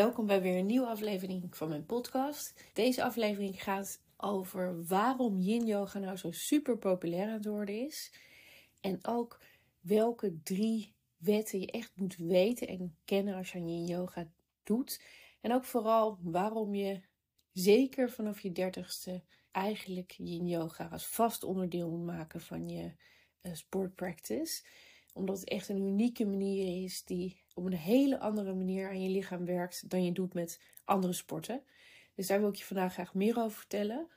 Welkom bij weer een nieuwe aflevering van mijn podcast. Deze aflevering gaat over waarom yin yoga nou zo super populair aan het worden is. En ook welke drie wetten je echt moet weten en kennen als je aan yin yoga doet. En ook vooral waarom je zeker vanaf je dertigste eigenlijk yin yoga als vast onderdeel moet maken van je uh, sportpractice. Omdat het echt een unieke manier is die op een hele andere manier aan je lichaam werkt dan je doet met andere sporten. Dus daar wil ik je vandaag graag meer over vertellen.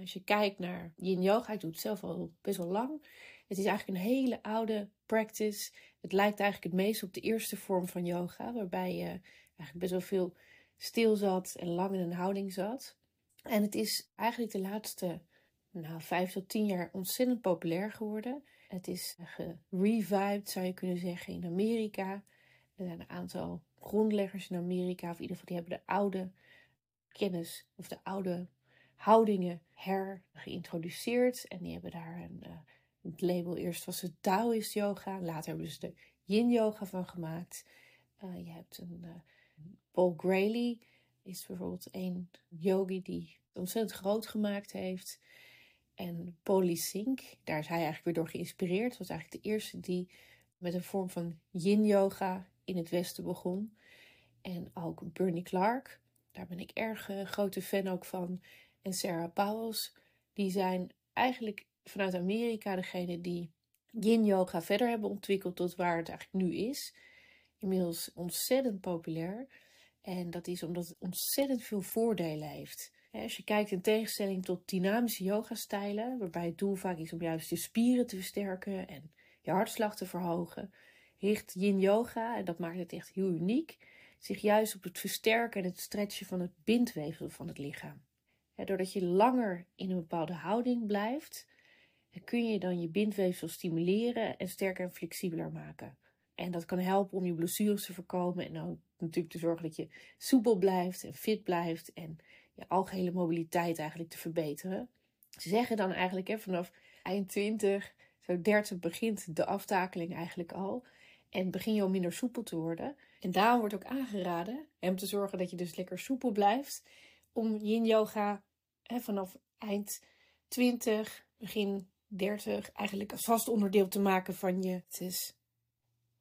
Als je kijkt naar yin yoga, ik doe het zelf al best wel lang. Het is eigenlijk een hele oude practice. Het lijkt eigenlijk het meest op de eerste vorm van yoga, waarbij je eigenlijk best wel veel stil zat en lang in een houding zat. En het is eigenlijk de laatste nou, vijf tot tien jaar ontzettend populair geworden. Het is gerevived, zou je kunnen zeggen, in Amerika. Er zijn een aantal grondleggers in Amerika, of in ieder geval die hebben de oude kennis of de oude houdingen hergeïntroduceerd. En die hebben daar een, uh, het label, eerst was het Taoist yoga, later hebben ze er yin yoga van gemaakt. Uh, je hebt een uh, Paul Grayley, is bijvoorbeeld een yogi die ontzettend groot gemaakt heeft. En Polysink, daar is hij eigenlijk weer door geïnspireerd. Was eigenlijk de eerste die met een vorm van yin yoga in het Westen begon. En ook Bernie Clark, daar ben ik erg uh, grote fan ook van. En Sarah Powers, die zijn eigenlijk vanuit Amerika degene die yin yoga verder hebben ontwikkeld tot waar het eigenlijk nu is. Inmiddels ontzettend populair. En dat is omdat het ontzettend veel voordelen heeft. Als je kijkt in tegenstelling tot dynamische yoga-stijlen, waarbij het doel vaak is om juist je spieren te versterken en je hartslag te verhogen, richt yin yoga, en dat maakt het echt heel uniek, zich juist op het versterken en het stretchen van het bindweefsel van het lichaam. doordat je langer in een bepaalde houding blijft, kun je dan je bindweefsel stimuleren en sterker en flexibeler maken. En dat kan helpen om je blessures te voorkomen en ook natuurlijk te zorgen dat je soepel blijft en fit blijft en je algehele mobiliteit eigenlijk te verbeteren. Ze zeggen dan eigenlijk hè, vanaf eind 20, zo 30 begint de aftakeling eigenlijk al. En begin je al minder soepel te worden. En daarom wordt ook aangeraden, om te zorgen dat je dus lekker soepel blijft, om yin yoga hè, vanaf eind 20, begin 30 eigenlijk als vast onderdeel te maken van je. Het is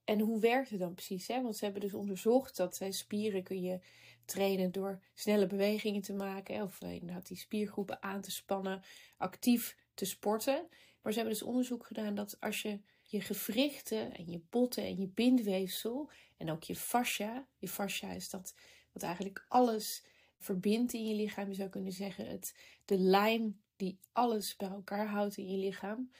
en hoe werkt het dan precies? Hè? Want ze hebben dus onderzocht dat hè, spieren kun je trainen door snelle bewegingen te maken. Of eh, inderdaad die spiergroepen aan te spannen, actief te sporten. Maar ze hebben dus onderzoek gedaan dat als je je gewrichten en je botten en je bindweefsel en ook je fascia. Je fascia is dat wat eigenlijk alles verbindt in je lichaam. Je zou kunnen zeggen het, de lijm die alles bij elkaar houdt in je lichaam.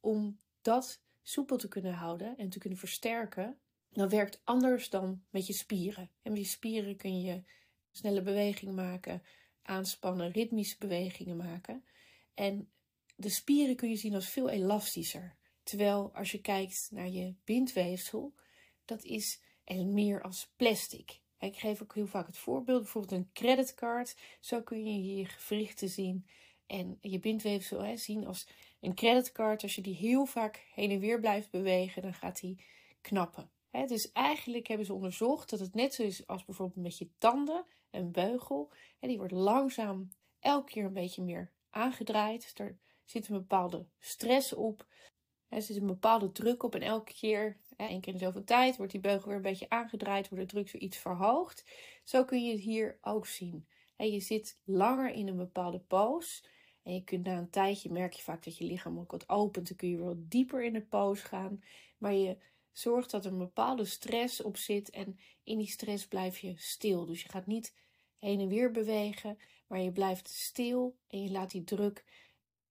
Om dat soepel te kunnen houden en te kunnen versterken, dan werkt anders dan met je spieren. En met je spieren kun je snelle bewegingen maken, aanspannen, ritmische bewegingen maken. En de spieren kun je zien als veel elastischer. Terwijl als je kijkt naar je bindweefsel, dat is meer als plastic. Ik geef ook heel vaak het voorbeeld, bijvoorbeeld een creditcard. Zo kun je je gewrichten zien en je bindweefsel hè, zien als een creditcard. Als je die heel vaak heen en weer blijft bewegen, dan gaat die knappen. Hè, dus eigenlijk hebben ze onderzocht dat het net zo is als bijvoorbeeld met je tanden, een beugel. Hè, die wordt langzaam elke keer een beetje meer aangedraaid. Er zit een bepaalde stress op. Er zit een bepaalde druk op en elke keer, één keer in zoveel tijd, wordt die beugel weer een beetje aangedraaid, wordt de druk weer iets verhoogd. Zo kun je het hier ook zien. En je zit langer in een bepaalde pose. En je kunt na een tijdje merk je vaak dat je lichaam ook wat opent. Dan kun je weer wat dieper in de pose gaan. Maar je zorgt dat er een bepaalde stress op zit. En in die stress blijf je stil. Dus je gaat niet heen en weer bewegen. Maar je blijft stil en je laat die druk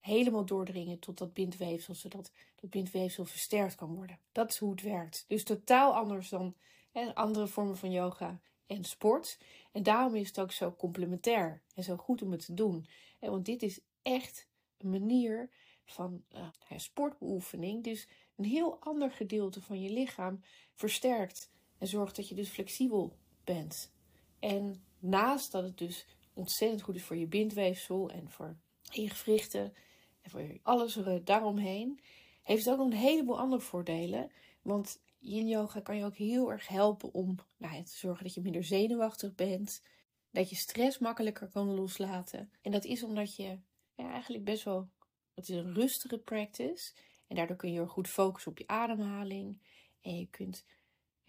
helemaal doordringen tot dat bindweefsel. Zodat dat bindweefsel versterkt kan worden. Dat is hoe het werkt. Dus totaal anders dan hè, andere vormen van yoga en sport. En daarom is het ook zo complementair en zo goed om het te doen. Want dit is echt een manier van uh, sportbeoefening. Dus een heel ander gedeelte van je lichaam versterkt en zorgt dat je dus flexibel bent. En naast dat het dus ontzettend goed is voor je bindweefsel en voor je gewrichten en voor alles er daaromheen, heeft het ook nog een heleboel andere voordelen. Want yin yoga kan je ook heel erg helpen om nou, te zorgen dat je minder zenuwachtig bent. Dat je stress makkelijker kan loslaten. En dat is omdat je ja, eigenlijk best wel. Het is een rustige practice. En daardoor kun je heel goed focussen op je ademhaling. En je kunt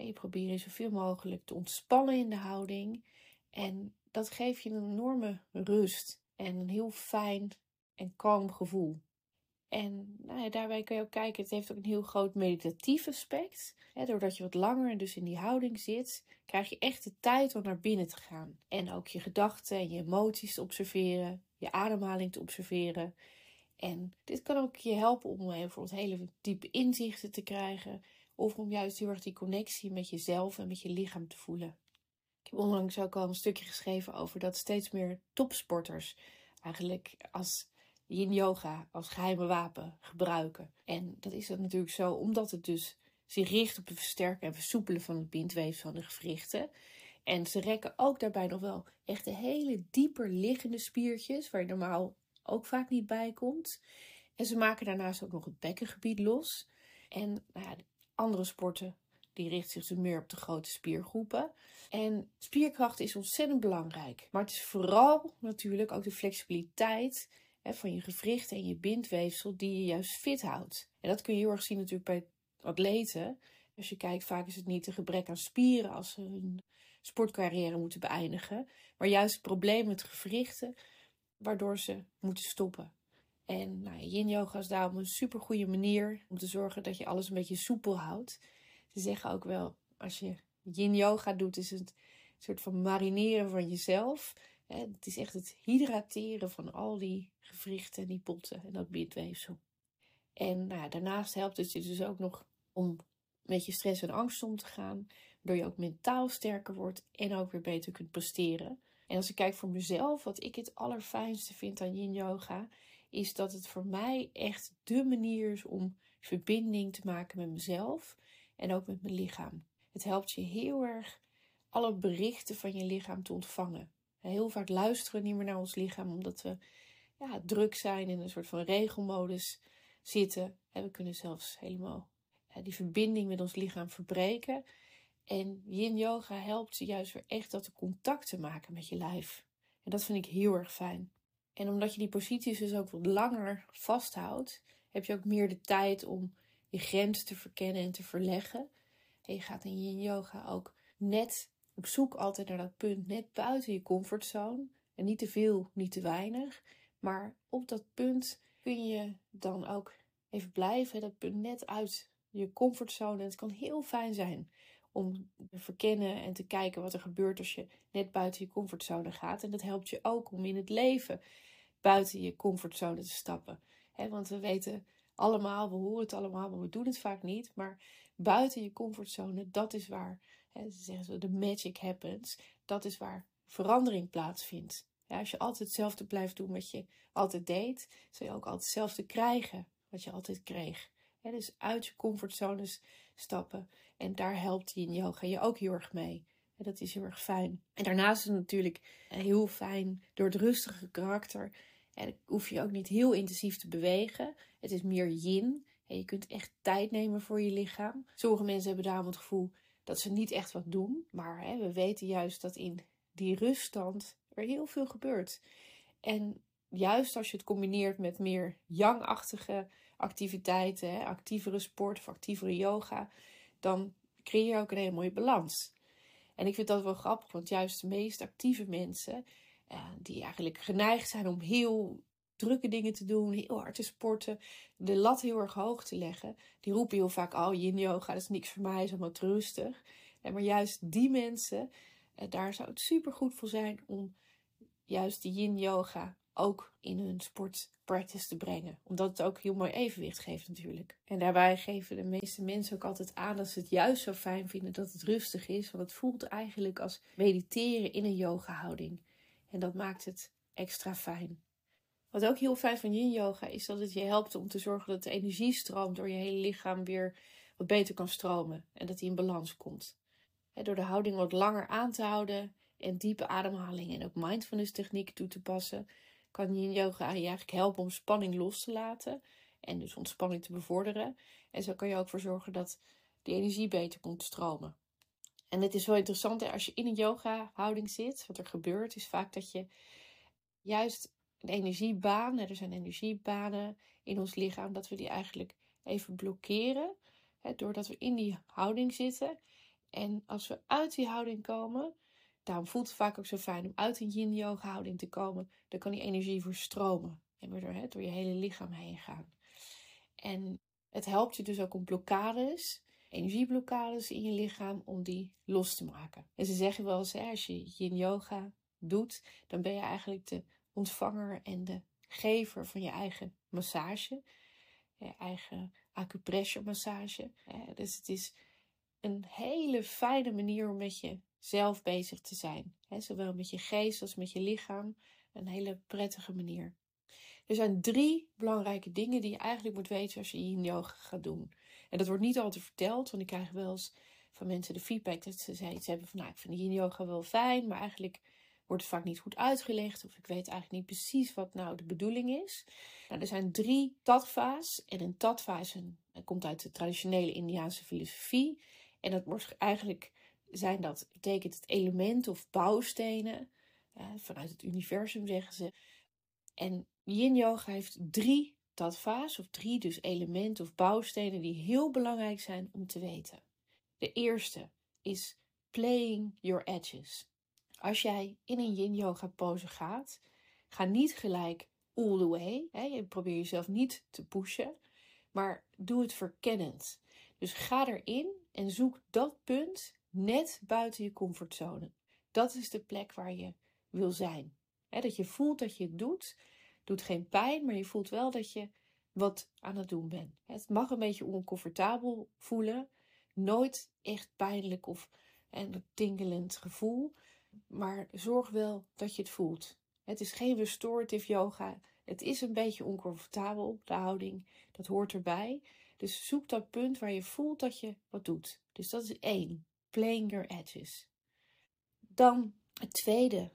en je proberen zoveel mogelijk te ontspannen in de houding. En dat geeft je een enorme rust en een heel fijn en kalm gevoel. En nou ja, daarbij kun je ook kijken, het heeft ook een heel groot meditatief aspect. doordat je wat langer dus in die houding zit, krijg je echt de tijd om naar binnen te gaan. En ook je gedachten en je emoties te observeren, je ademhaling te observeren. En dit kan ook je helpen om bijvoorbeeld hele diepe inzichten te krijgen. Of om juist heel erg die connectie met jezelf en met je lichaam te voelen. Ik heb onlangs ook al een stukje geschreven over dat steeds meer topsporters eigenlijk als yin yoga als geheime wapen gebruiken. En dat is dat natuurlijk zo omdat het dus zich richt op het versterken en versoepelen van het bindweefsel van de gewrichten. En ze rekken ook daarbij nog wel echt de hele dieper liggende spiertjes, waar je normaal ook vaak niet bij komt. En ze maken daarnaast ook nog het bekkengebied los. En nou ja, andere sporten die richten zich dus meer op de grote spiergroepen. En spierkracht is ontzettend belangrijk. Maar het is vooral natuurlijk ook de flexibiliteit hè, van je gewrichten en je bindweefsel die je juist fit houdt. En dat kun je heel erg zien natuurlijk bij atleten. Als je kijkt, vaak is het niet een gebrek aan spieren als ze hun sportcarrière moeten beëindigen. Maar juist het probleem met gewrichten waardoor ze moeten stoppen. En nou, yin yoga is daarom een super goede manier om te zorgen dat je alles een beetje soepel houdt. Ze zeggen ook wel, als je yin yoga doet, is het een soort van marineren van jezelf. Het is echt het hydrateren van al die gewrichten, die potten en dat bindweefsel. En nou, daarnaast helpt het je dus ook nog om met je stress en angst om te gaan. Waardoor je ook mentaal sterker wordt en ook weer beter kunt presteren. En als ik kijk voor mezelf, wat ik het allerfijnste vind aan yin yoga, is dat het voor mij echt de manier is om verbinding te maken met mezelf en ook met mijn lichaam. Het helpt je heel erg alle berichten van je lichaam te ontvangen. Heel vaak luisteren we niet meer naar ons lichaam omdat we ja, druk zijn in een soort van regelmodus zitten. En we kunnen zelfs helemaal die verbinding met ons lichaam verbreken. En yin yoga helpt juist weer echt dat contact te maken met je lijf. En dat vind ik heel erg fijn. En omdat je die posities dus ook wat langer vasthoudt, heb je ook meer de tijd om je grens te verkennen en te verleggen. En je gaat in yin yoga ook net op zoek altijd naar dat punt net buiten je comfortzone. En niet te veel, niet te weinig. Maar op dat punt kun je dan ook even blijven. Dat punt net uit je comfortzone. Het kan heel fijn zijn om te verkennen en te kijken wat er gebeurt als je net buiten je comfortzone gaat. En dat helpt je ook om in het leven buiten je comfortzone te stappen. want we weten allemaal, we horen het allemaal, maar we doen het vaak niet. Maar buiten je comfortzone, dat is waar, he, zeggen ze, de magic happens. Dat is waar verandering plaatsvindt. Als je altijd hetzelfde blijft doen wat je altijd deed, zul je ook altijd hetzelfde krijgen wat je altijd kreeg. dus uit je comfortzones stappen. En daar helpt in yoga je ook heel erg mee. En dat is heel erg fijn. En daarnaast is het natuurlijk heel fijn door het rustige karakter. En hoef je ook niet heel intensief te bewegen. Het is meer yin. En je kunt echt tijd nemen voor je lichaam. Sommige mensen hebben daarom het gevoel dat ze niet echt wat doen. Maar hè, we weten juist dat in die ruststand er heel veel gebeurt. En juist als je het combineert met meer yang-achtige activiteiten, actievere sport of actievere yoga, dan creëer je ook een hele mooie balans. En ik vind dat wel grappig, want juist de meest actieve mensen, eh, die eigenlijk geneigd zijn om heel drukke dingen te doen, heel hard te sporten, de lat heel erg hoog te leggen, die roepen heel vaak: Oh, yin yoga, dat is niks voor mij, is allemaal te rustig. En maar juist die mensen, daar zou het super goed voor zijn om juist die yin yoga ook in hun sportpractice te brengen. Omdat het ook heel mooi evenwicht geeft natuurlijk. En daarbij geven de meeste mensen ook altijd aan dat ze het juist zo fijn vinden dat het rustig is. Want het voelt eigenlijk als mediteren in een yoga houding. En dat maakt het extra fijn. Wat ook heel fijn van yin yoga is dat het je helpt om te zorgen dat de energiestroom door je hele lichaam weer wat beter kan stromen. En dat die in balans komt. Door de houding wat langer aan te houden en diepe ademhaling en ook mindfulness technieken toe te passen, kan yin yoga je eigenlijk helpen om spanning los te laten en dus ontspanning te bevorderen. En zo kan je ook voor zorgen dat die energie beter komt stromen. En het is wel interessant als je in een yoga houding zit. Wat er gebeurt is vaak dat je juist een energiebaan, er zijn energiebanen in ons lichaam, dat we die eigenlijk even blokkeren. Hè, doordat we in die houding zitten. En als we uit die houding komen, daarom voelt het vaak ook zo fijn om uit een yin yoga houding te komen. Dan kan die energie verstromen en weer door, door je hele lichaam heen gaan. En het helpt je dus ook om blokkades, energieblokkades in je lichaam, om die los te maken. En ze zeggen wel eens, als je yin yoga doet, dan ben je eigenlijk de ontvanger en de gever van je eigen massage. Je eigen acupressure massage. Dus het is een hele fijne manier om met jezelf bezig te zijn. Zowel met je geest als met je lichaam. Een hele prettige manier. Er zijn drie belangrijke dingen die je eigenlijk moet weten als je yin yoga gaat doen. En dat wordt niet altijd verteld, want ik krijg wel eens van mensen de feedback dat ze zoiets hebben van, nou, ik vind yin yoga wel fijn, maar eigenlijk wordt het vaak niet goed uitgelegd of ik weet eigenlijk niet precies wat nou de bedoeling is. Nou, er zijn drie tattva's en een tattva een, komt uit de traditionele Indiaanse filosofie en dat wordt eigenlijk zijn dat betekent het element of bouwstenen vanuit het universum zeggen ze. En Yin Yoga heeft drie tattva's of drie dus elementen of bouwstenen die heel belangrijk zijn om te weten. De eerste is playing your edges. Als jij in een yin yoga pose gaat, ga niet gelijk all the way. Hè? Je probeert jezelf niet te pushen, maar doe het verkennend. Dus ga erin en zoek dat punt net buiten je comfortzone. Dat is de plek waar je wil zijn. dat je voelt dat je het doet. Doet geen pijn, maar je voelt wel dat je wat aan het doen bent. Het mag een beetje oncomfortabel voelen. Nooit echt pijnlijk of een tingelend gevoel. Maar zorg wel dat je het voelt. Het is geen restorative yoga. Het is een beetje oncomfortabel, de houding. Dat hoort erbij. Dus zoek dat punt waar je voelt dat je wat doet. Dus dat is één. Playing your edges. Dan het tweede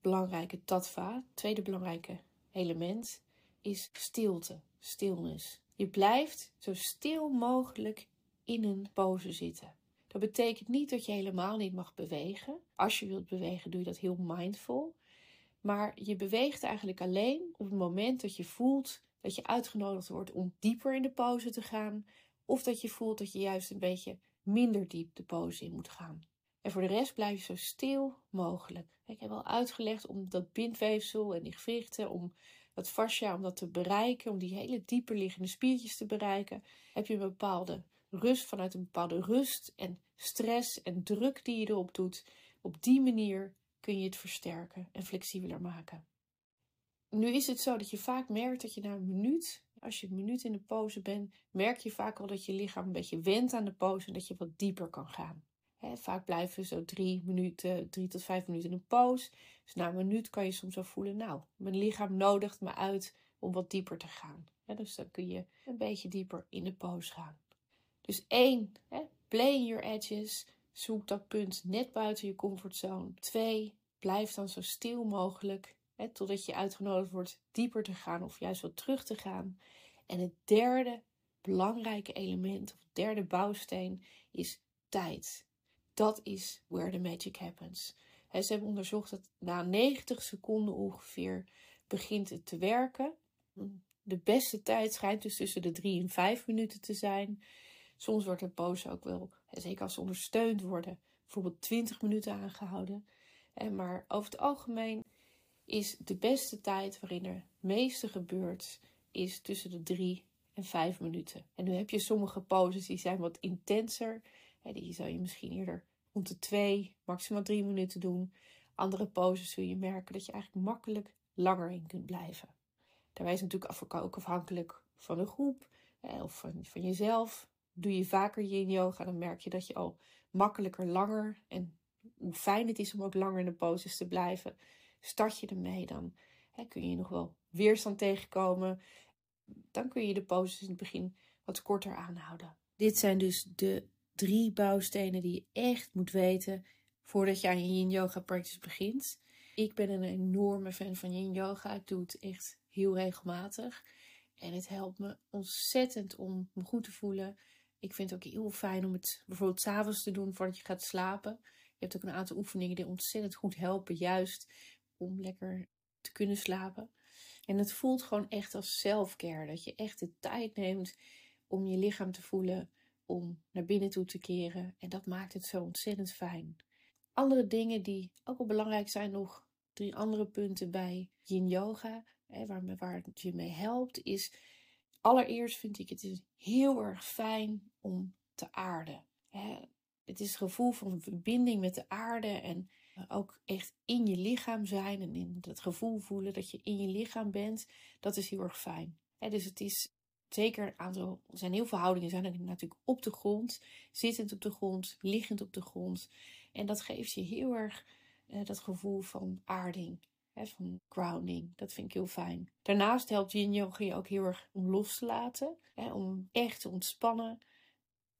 belangrijke tattva, het tweede belangrijke element, is stilte, stilness. Je blijft zo stil mogelijk in een pose zitten. Dat betekent niet dat je helemaal niet mag bewegen. Als je wilt bewegen, doe je dat heel mindful. Maar je beweegt eigenlijk alleen op het moment dat je voelt dat je uitgenodigd wordt om dieper in de pose te gaan. Of dat je voelt dat je juist een beetje minder diep de pose in moet gaan. En voor de rest blijf je zo stil mogelijk. Ik heb al uitgelegd om dat bindweefsel en die gewrichten, om dat fascia, om dat te bereiken, om die hele dieper liggende spiertjes te bereiken, heb je een bepaalde rust, vanuit een bepaalde rust en stress en druk die je erop doet. Op die manier kun je het versterken en flexibeler maken. Nu is het zo dat je vaak merkt dat je na een minuut, als je een minuut in de pose bent, merk je vaak al dat je lichaam een beetje went aan de pose en dat je wat dieper kan gaan. vaak blijven we zo drie minuten, drie tot vijf minuten in een pose. Dus na een minuut kan je soms wel voelen, nou, mijn lichaam nodigt me uit om wat dieper te gaan. dus dan kun je een beetje dieper in de pose gaan. Dus één, hè, play your edges. Zoek dat punt net buiten je comfortzone. Twee, blijf dan zo stil mogelijk. Totdat je uitgenodigd wordt dieper te gaan of juist wat terug te gaan. En het derde belangrijke element, of derde bouwsteen, is tijd. Dat is where the magic happens. Ze hebben onderzocht dat na 90 seconden ongeveer begint het te werken. De beste tijd schijnt dus tussen de 3 en 5 minuten te zijn. Soms wordt een pose ook wel, zeker als ze ondersteund worden, bijvoorbeeld 20 minuten aangehouden. Maar over het algemeen is de beste tijd waarin er het meeste gebeurt, is tussen de 3 en 5 minuten. En nu heb je sommige poses die zijn wat intenser. Die zou je misschien eerder rond de 2, maximaal 3 minuten doen. Andere poses zul je merken dat je eigenlijk makkelijk langer in kunt blijven. Daarbij is het natuurlijk ook afhankelijk van de groep of van, van jezelf doe je vaker yin yoga, dan merk je dat je al makkelijker langer en hoe fijn het is om ook langer in de poses te blijven. Start je ermee, dan hè, kun je nog wel weerstand tegenkomen. Dan kun je de poses in het begin wat korter aanhouden. Dit zijn dus de drie bouwstenen die je echt moet weten voordat je aan je yin yoga practice begint. Ik ben een enorme fan van yin yoga. Ik doe het echt heel regelmatig. En het helpt me ontzettend om me goed te voelen Ik vind het ook heel fijn om het bijvoorbeeld s'avonds te doen voordat je gaat slapen. Je hebt ook een aantal oefeningen die ontzettend goed helpen, juist om lekker te kunnen slapen. En het voelt gewoon echt als selfcare. Dat je echt de tijd neemt om je lichaam te voelen, om naar binnen toe te keren. En dat maakt het zo ontzettend fijn. Andere dingen die ook wel belangrijk zijn, nog drie andere punten bij yin yoga, hè, waar, waar het je mee helpt, is allereerst vind ik het heel erg fijn om te aarden. Hè. Het is het gevoel van verbinding met de aarde en ook echt in je lichaam zijn en in het gevoel voelen dat je in je lichaam bent, dat is heel erg fijn. dus het is zeker een aantal, er zijn heel veel houdingen, zijn natuurlijk op de grond, zittend op de grond, liggend op de grond. En dat geeft je heel erg eh, dat gevoel van aarding, hè, van grounding. Dat vind ik heel fijn. Daarnaast helpt yin yoga je ook heel erg om los te laten, hè, om echt te ontspannen,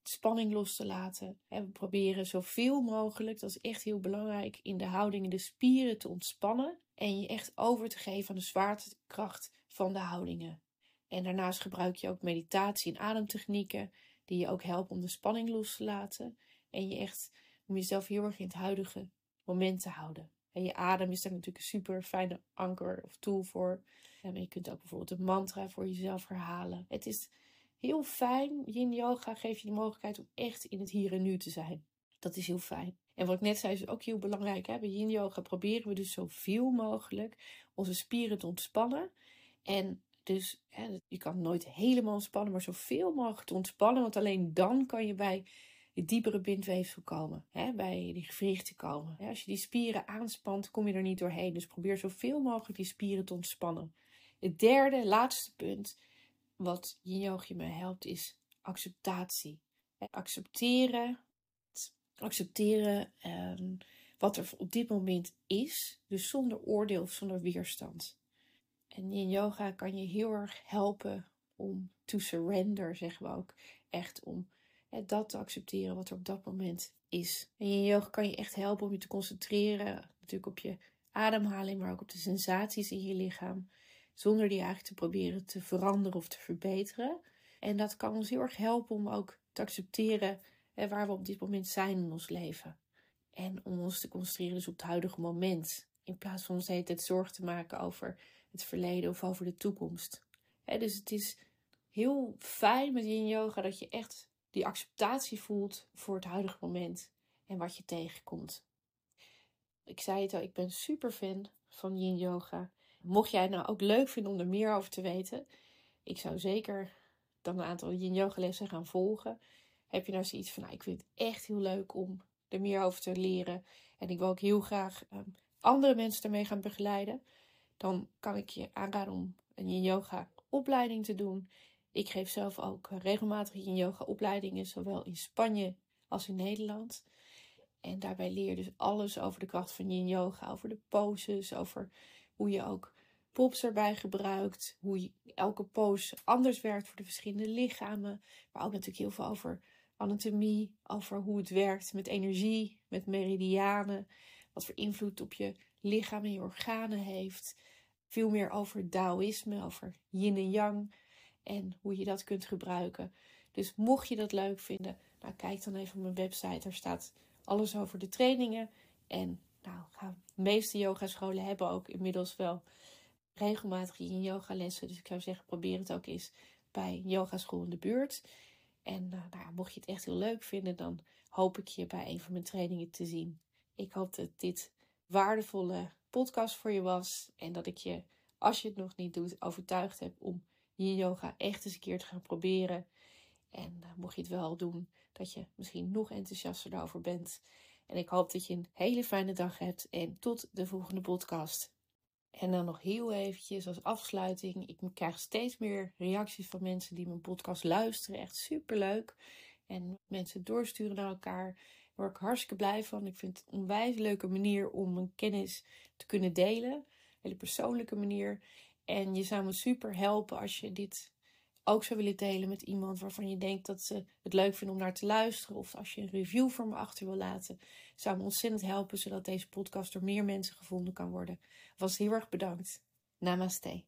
spanning los te laten. we proberen zoveel mogelijk, dat is echt heel belangrijk, in de houdingen de spieren te ontspannen en je echt over te geven aan de zwaartekracht van de houdingen. En daarnaast gebruik je ook meditatie en ademtechnieken die je ook helpen om de spanning los te laten en je echt om jezelf heel erg in het huidige moment te houden. En je adem is daar natuurlijk een super fijne anker of tool voor. En je kunt ook bijvoorbeeld een mantra voor jezelf herhalen. Het is heel fijn. Yin yoga geeft je de mogelijkheid om echt in het hier en nu te zijn. Dat is heel fijn. En wat ik net zei is ook heel belangrijk. Hè? Bij yin yoga proberen we dus zoveel mogelijk onze spieren te ontspannen. En dus hè, je kan nooit helemaal ontspannen, maar zoveel mogelijk te ontspannen. Want alleen dan kan je bij de diepere bindweefsel komen. Hè, bij die gewrichten komen. Als je die spieren aanspant, kom je er niet doorheen. Dus probeer zoveel mogelijk die spieren te ontspannen. Het derde, laatste punt wat yin me helpt is acceptatie. Accepteren, accepteren um, wat er op dit moment is, dus zonder oordeel zonder weerstand. En yin yoga kan je heel erg helpen om to surrender, zeggen we ook. Echt om dat te accepteren wat er op dat moment is. En yin yoga kan je echt helpen om je te concentreren, natuurlijk op je ademhaling, maar ook op de sensaties in je lichaam zonder die eigenlijk te proberen te veranderen of te verbeteren. En dat kan ons heel erg helpen om ook te accepteren hè, waar we op dit moment zijn in ons leven. En om ons te concentreren dus op het huidige moment. In plaats van ons de hele tijd zorgen te maken over het verleden of over de toekomst. Hè, dus het is heel fijn met yin yoga dat je echt die acceptatie voelt voor het huidige moment en wat je tegenkomt. Ik zei het al, ik ben super fan van yin yoga. Mocht jij het nou ook leuk vinden om er meer over te weten, ik zou zeker dan een aantal yin yoga lessen gaan volgen. Heb je nou zoiets van, nou, ik vind het echt heel leuk om er meer over te leren en ik wil ook heel graag um, andere mensen ermee gaan begeleiden, dan kan ik je aanraden om een yin yoga opleiding te doen. Ik geef zelf ook regelmatig yin yoga opleidingen, zowel in Spanje als in Nederland. En daarbij leer je dus alles over de kracht van yin yoga, over de poses, over hoe je ook pops erbij gebruikt. Hoe elke pose anders werkt voor de verschillende lichamen. Maar ook natuurlijk heel veel over anatomie. Over hoe het werkt met energie, met meridianen. Wat voor invloed op je lichaam en je organen heeft. Veel meer over Taoïsme, over yin en yang. En hoe je dat kunt gebruiken. Dus mocht je dat leuk vinden, nou, kijk dan even op mijn website. Daar staat alles over de trainingen. En nou, de meeste yogascholen hebben ook inmiddels wel regelmatig in yogalessen. Dus ik zou zeggen, probeer het ook eens bij een yogaschool in de buurt. En uh, nou, mocht je het echt heel leuk vinden, dan hoop ik je bij een van mijn trainingen te zien. Ik hoop dat dit waardevolle podcast voor je was. En dat ik je, als je het nog niet doet, overtuigd heb om je yoga echt eens een keer te gaan proberen. En uh, mocht je het wel doen, dat je misschien nog enthousiaster daarover bent. En ik hoop dat je een hele fijne dag hebt en tot de volgende podcast. En dan nog heel eventjes als afsluiting. Ik krijg steeds meer reacties van mensen die mijn podcast luisteren. Echt superleuk. En mensen doorsturen naar elkaar. Daar word ik hartstikke blij van. Ik vind het een onwijs leuke manier om mijn kennis te kunnen delen. Een hele persoonlijke manier. En je zou me super helpen als je dit ook zou willen delen met iemand waarvan je denkt dat ze het leuk vinden om naar te luisteren. Of als je een review voor me achter wil laten, zou me ontzettend helpen zodat deze podcast door meer mensen gevonden kan worden. Was heel erg bedankt. Namaste.